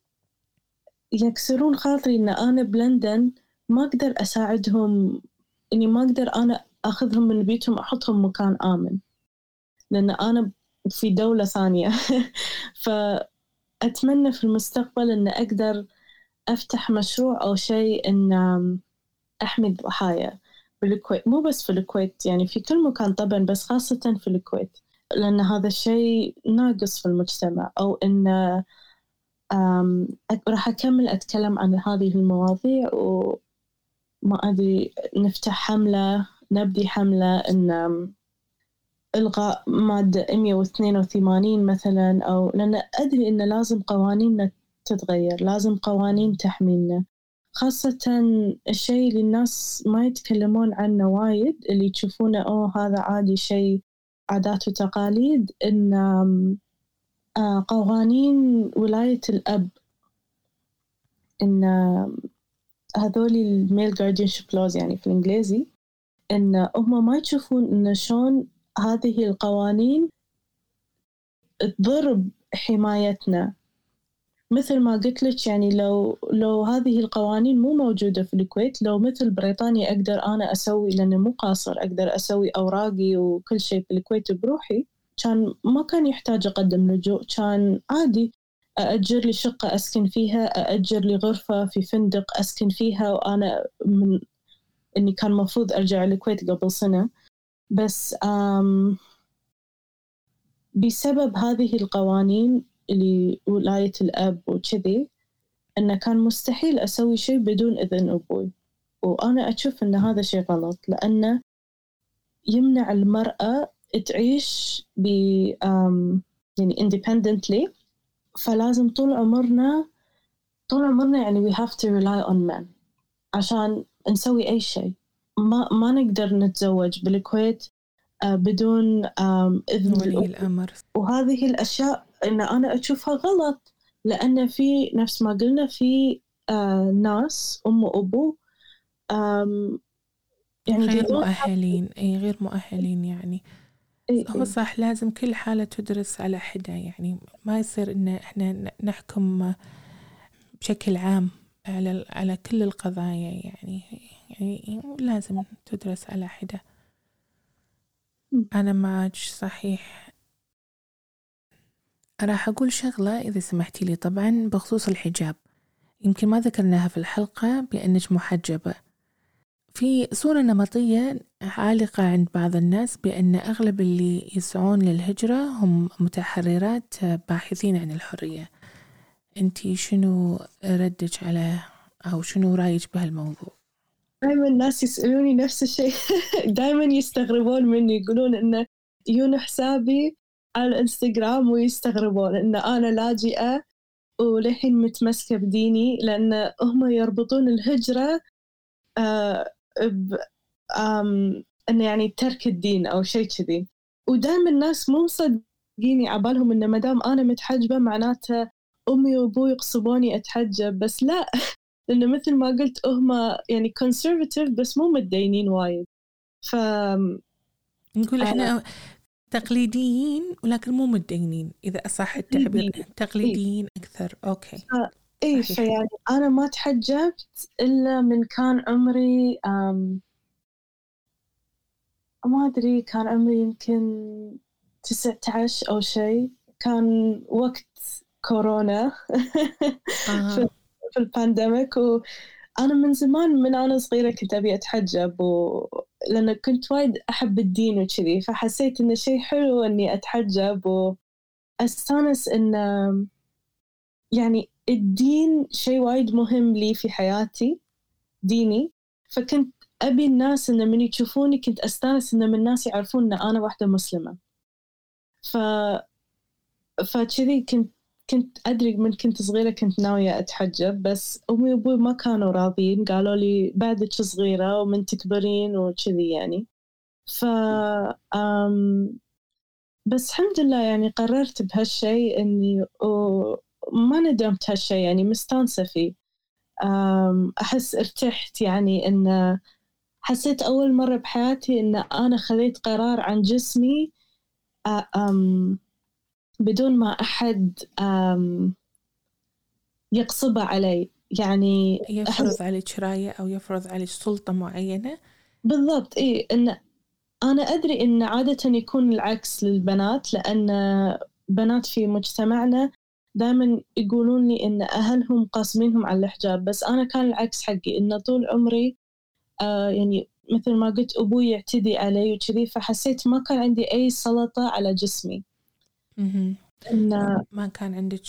يكسرون خاطري إن أنا بلندن ما أقدر أساعدهم إني ما أقدر أنا أخذهم من بيتهم أحطهم مكان آمن. لأن أنا في دولة ثانية. فأتمنى في المستقبل إن أقدر أفتح مشروع أو شيء إن أحمي الضحايا بالكويت. مو بس في الكويت يعني في كل مكان طبعا بس خاصة في الكويت. لأن هذا الشيء ناقص في المجتمع. أو إن راح أكمل أتكلم عن هذه المواضيع وما أدري نفتح حملة نبدي حملة إن إلغاء مادة 182 مثلا أو لأن أدري إن لازم قوانيننا تتغير لازم قوانين تحمينا خاصة الشيء اللي الناس ما يتكلمون عنه وايد اللي يشوفونه أوه هذا عادي شيء عادات وتقاليد إن قوانين ولاية الأب. إن هذول الميل جاردينشيب لوز يعني في الإنجليزي إن هم ما يشوفون إن شلون هذه القوانين تضر حمايتنا. مثل ما قلت لك يعني لو لو هذه القوانين مو موجودة في الكويت لو مثل بريطانيا أقدر أنا أسوي لأنه مو قاصر أقدر أسوي أوراقي وكل شيء في الكويت بروحي كان ما كان يحتاج أقدم لجوء كان عادي. أأجر لي شقة أسكن فيها أأجر لي غرفة في فندق أسكن فيها وأنا من إني كان مفروض أرجع الكويت قبل سنة. بس آم بسبب هذه القوانين اللي ولاية الأب وكذي إنه كان مستحيل أسوي شيء بدون إذن أبوي. وأنا أشوف إن هذا شيء غلط لأنه يمنع المرأة تعيش ب يعني independently فلازم طول عمرنا طول عمرنا يعني we have to rely on men عشان نسوي أي شيء. ما ما نقدر نتزوج بالكويت آه، بدون إذن ولي الأمر. وهذه الأشياء إن أنا أشوفها غلط لأن في نفس ما قلنا في آه، ناس أم وأبو يعني غير مؤهلين. اي غير مؤهلين يعني. إيه هو صح لازم كل حالة تدرس على حدة يعني ما يصير إن إحنا نحكم بشكل عام على على كل القضايا يعني يعني لازم تدرس على حدة. أنا معك صحيح. راح أقول شغلة إذا سمحتي لي طبعا بخصوص الحجاب. يمكن ما ذكرناها في الحلقة بأنك محجبة. في صورة نمطية عالقة عند بعض الناس بأن أغلب اللي يسعون للهجرة هم متحررات باحثين عن الحرية أنتي شنو ردك على أو شنو رأيك بهالموضوع؟ دائما الناس يسألوني نفس الشيء دائما يستغربون مني يقولون إنه يجون حسابي على الإنستغرام ويستغربون إن أنا لاجئة وللحين متمسكة بديني لأن هم يربطون الهجرة آه إنه يعني ترك الدين أو شيء كذي. ودائما الناس مو مصدقيني عبالهم إنه ما دام أنا متحجبة معناته أمي وأبوي يقصبوني أتحجب بس لا. لأنه مثل ما قلت هم يعني conservative بس مو متدينين وايد. ف نقول إحنا تقليديين ولكن مو متدينين إذا أصح التعبير. تقليديين أكثر. okay. إي فيعني أنا ما تحجبت إلا من كان عمري أم ما أدري كان عمري يمكن تسعة عشر أو شيء كان وقت كورونا آه. في ال pandemic وأنا من زمان من أنا صغيرة كنت أبي أتحجب و... لأن كنت وايد أحب الدين وكذي فحسيت انه شيء حلو إني أتحجب واستانس إن يعني الدين شيء وايد مهم لي في حياتي ديني. فكنت أبي الناس إن من يشوفوني كنت أستانس إن من الناس يعرفون إن أنا واحدة مسلمة. ف فكذي كنت كنت أدري من كنت صغيرة كنت ناوية أتحجب بس أمي وأبوي ما كانوا راضين قالوا لي بعدك صغيرة ومن تكبرين وكذي يعني. ف أم بس الحمد لله يعني قررت بهالشيء إني ما ندمت هالشيء يعني مستانسة فيه. أحس ارتحت يعني إن حسيت أول مرة بحياتي إن أنا خذيت قرار عن جسمي بدون ما أحد يقصبه علي. يعني يفرض عليك راية أو يفرض عليك سلطة معينة؟ بالضبط إيه إن أنا أدري إن عادة يكون العكس للبنات لأن بنات في مجتمعنا دائما يقولون لي إن أهلهم قاسمينهم على الحجاب بس أنا كان العكس حقي إن طول عمري آه يعني مثل ما قلت أبوي يعتدي علي وكذي فحسيت ما كان عندي أي سلطة على جسمي. إن ما كان عندك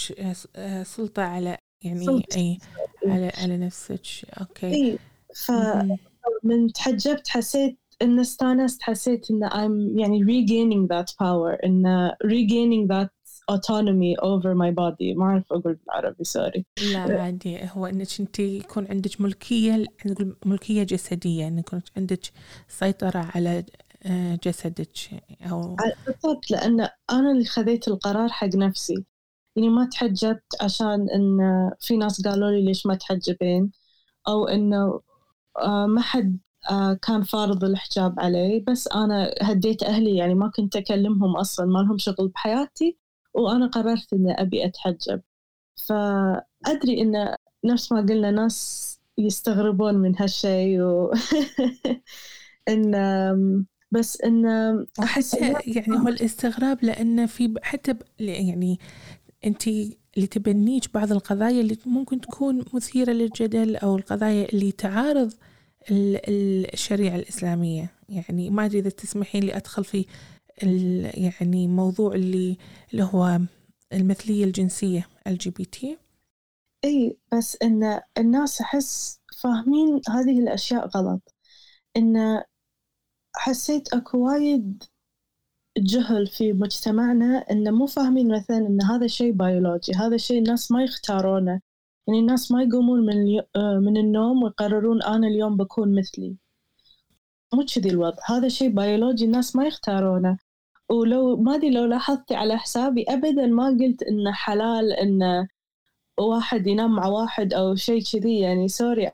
آه، سلطة على يعني أي على على نفسك. okay. إيه فمن تحجبت حسيت إن استانست حسيت إن I'm يعني regaining that power إن regaining that autonomy over my body. ما أعرف أقول بالعربي سوري لا عادي. هو إنك أنت يكون عندك ملكية نقول ملكية جسدية إن يكون عندك سيطرة على آه، جسدك أو بالضبط لأن أنا اللي خذيت القرار حق نفسي. يعني ما تحجبت عشان إن في ناس قالوا لي ليش ما تحجبين أو إنه آه، ما حد كان فارض الحجاب علي. بس أنا هديت أهلي يعني ما كنت أكلمهم أصلا ما لهم شغل بحياتي. وأنا قررت إني أبي أتحجب. فأدري إن نفس ما قلنا ناس يستغربون من هالشيء و إن بس إن أحس يعني هو الاستغراب لأن في حتى يعني أنت اللي بعض القضايا اللي ممكن تكون مثيرة للجدل أو القضايا اللي تعارض الشريعة الإسلامية. يعني ما أدري إذا تسمحين لي أدخل في يعني موضوع اللي اللي هو المثلية الجنسية LGBT إي بس إن الناس أحس فاهمين هذه الأشياء غلط. إن حسيت أكو وايد جهل في مجتمعنا إنه مو فاهمين مثلا إن هذا شيء بيولوجي هذا شيء الناس ما يختارونه. يعني الناس ما يقومون من, آه، من النوم ويقررون أنا اليوم بكون مثلي. مو كذي الوضع. هذا شيء بيولوجي الناس ما يختارونه. ولو ما أدري لو لاحظتي على حسابي أبدا ما قلت إنه حلال إنه واحد ينام مع واحد أو شيء كذي يعني sorry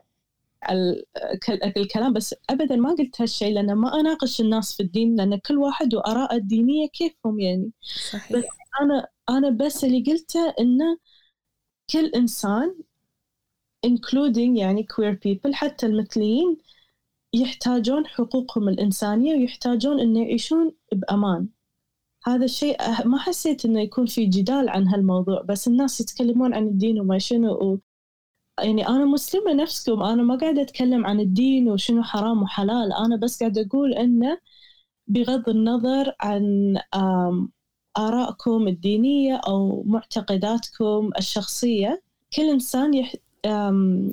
على الكلام بس ابدا ما قلت هالشيء لأن ما أناقش الناس في الدين لأن كل واحد وآراء الدينية كيفهم يعني صحيح. بس أنا أنا بس اللي قلته انه كل إنسان including يعني queer people حتى المثليين يحتاجون حقوقهم الإنسانية ويحتاجون إنه يعيشون بأمان هذا الشيء ما حسيت إنه يكون في جدال عن هالموضوع بس الناس يتكلمون عن الدين وما شنو يعني أنا مسلمة نفسكم أنا ما قاعدة أتكلم عن الدين وشنو حرام وحلال أنا بس قاعدة أقول إنه بغض النظر عن آرائكم الدينية أو معتقداتكم الشخصية كل إنسان يح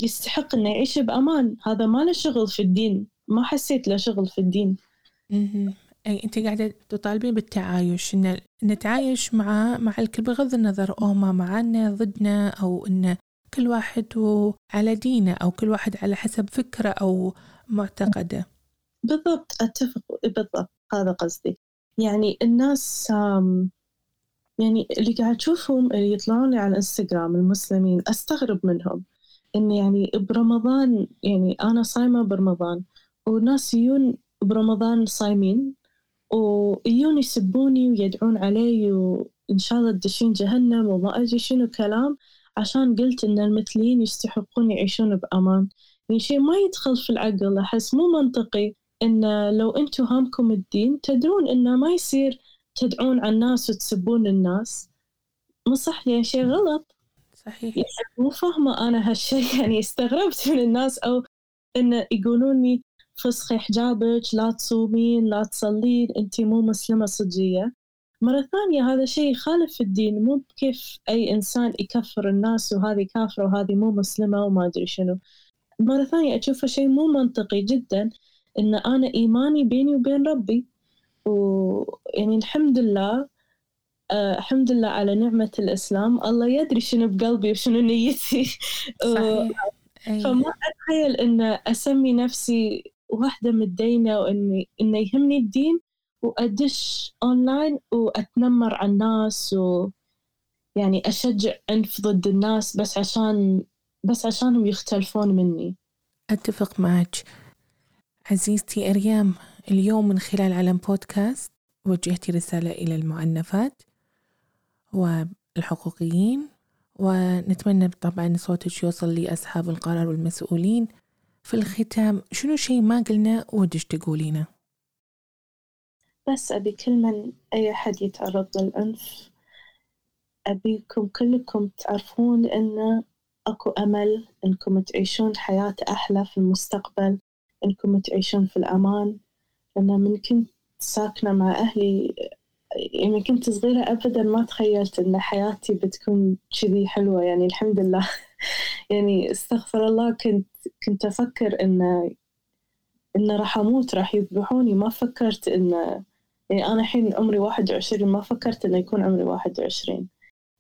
يستحق إنه يعيش بأمان هذا ما له شغل في الدين ما حسيت له شغل في الدين. أي أنت قاعدة تطالبين بالتعايش إن نتعايش مع مع الكل بغض النظر أو ما معنا ضدنا أو إن كل واحد على دينه أو كل واحد على حسب فكرة أو معتقده. بالضبط أتفق بالضبط. هذا قصدي. يعني الناس يعني اللي قاعد أشوفهم اللي يطلعون على الانستغرام المسلمين أستغرب منهم. إن يعني برمضان يعني أنا صايمة برمضان وناس يجون برمضان صايمين. ويجون يسبوني ويدعون علي وإن شاء الله تدشين جهنم وما أدري شنو كلام عشان قلت إن المثليين يستحقون يعيشون بأمان. يعني شيء ما يدخل في العقل أحس مو منطقي إن لو أنتم هامكم الدين تدرون إنه ما يصير تدعون على الناس وتسبون الناس. مو صح؟ يعني شيء غلط. صحيح. يعني مو فاهمة أنا هالشيء يعني استغربت من الناس أو إنه يقولون لي فسخي حجابك لا تصومين لا تصلين أنت مو مسلمة صجية. مرة ثانية هذا شيء يخالف الدين مو بكيف أي إنسان يكفر الناس وهذه كافرة وهذه مو مسلمة وما أدري شنو. مرة ثانية أشوفه شيء مو منطقي جدا إن أنا إيماني بيني وبين ربي. ويعني الحمد لله أه الحمد لله على نعمة الإسلام. الله يدري شنو بقلبي وشنو نيتي. صحيح. فما أتخيل إن أسمي نفسي واحدة متدينة وإني إنه يهمني الدين وأدش أونلاين وأتنمر على الناس و يعني أشجع عنف ضد الناس بس عشان بس عشانهم يختلفون مني. أتفق معك. عزيزتي أريام اليوم من خلال علم بودكاست وجهتي رسالة إلى المعنفات والحقوقيين ونتمنى طبعا صوتك يوصل لأصحاب القرار والمسؤولين في الختام شنو شيء ما قلنا ودش تقولينه؟ بس أبي كل من أي أحد يتعرض للعنف أبيكم كلكم تعرفون إن أكو أمل إنكم تعيشون حياة أحلى في المستقبل إنكم تعيشون في الأمان. لأن من كنت ساكنة مع أهلي يعني كنت صغيرة أبدا ما تخيلت إن حياتي بتكون كذي حلوة. يعني الحمد لله. يعني استغفر الله كنت كنت أفكر إن إن راح أموت راح يذبحوني. ما فكرت إن يعني أنا الحين عمري واحد وعشرين ما فكرت إنه يكون عمري واحد وعشرين.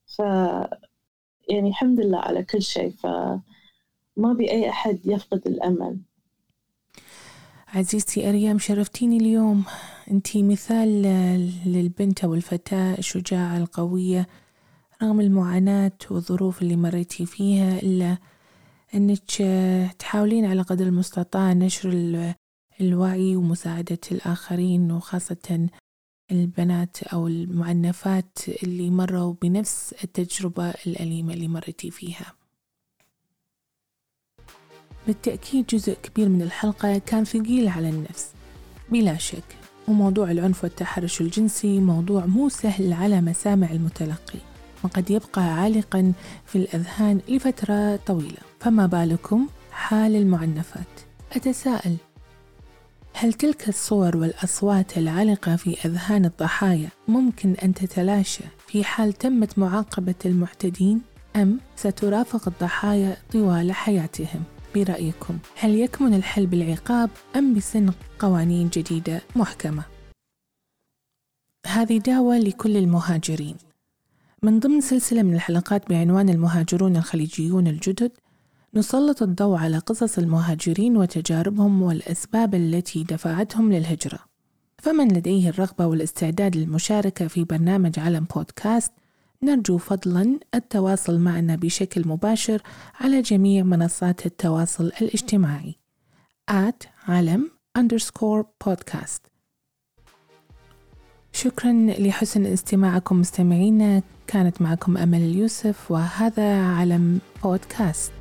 ف يعني الحمد لله على كل شيء. فما بي أي أحد يفقد الأمل. عزيزتي أريم شرفتيني اليوم. أنتي مثال للبنت أو الفتاة الشجاعة القوية رغم المعاناة والظروف اللي مريتي فيها إلا أنك تحاولين على قدر المستطاع نشر الوعي ومساعدة الآخرين وخاصة البنات أو المعنفات اللي مروا بنفس التجربة الأليمة اللي مرتي فيها. بالتأكيد جزء كبير من الحلقة كان ثقيل على النفس. بلا شك وموضوع العنف والتحرش الجنسي موضوع مو سهل على مسامع المتلقي وقد يبقى عالقا في الأذهان لفترة طويلة. فما بالكم حال المعنفات؟ أتساءل هل تلك الصور والأصوات العالقة في أذهان الضحايا ممكن أن تتلاشى في حال تمت معاقبة المعتدين أم سترافق الضحايا طوال حياتهم؟ برأيكم. هل يكمن الحل بالعقاب أم بسن قوانين جديدة محكمة؟ هذه دعوة لكل المهاجرين. من ضمن سلسلة من الحلقات بعنوان المهاجرون الخليجيون الجدد نسلط الضوء على قصص المهاجرين وتجاربهم والأسباب التي دفعتهم للهجرة. فمن لديه الرغبة والاستعداد للمشاركة في برنامج علم بودكاست نرجو فضلا التواصل معنا بشكل مباشر على جميع منصات التواصل الاجتماعي. at علم underscore podcast. شكرا لحسن استماعكم مستمعينا. كانت معكم أمل اليوسف وهذا علم بودكاست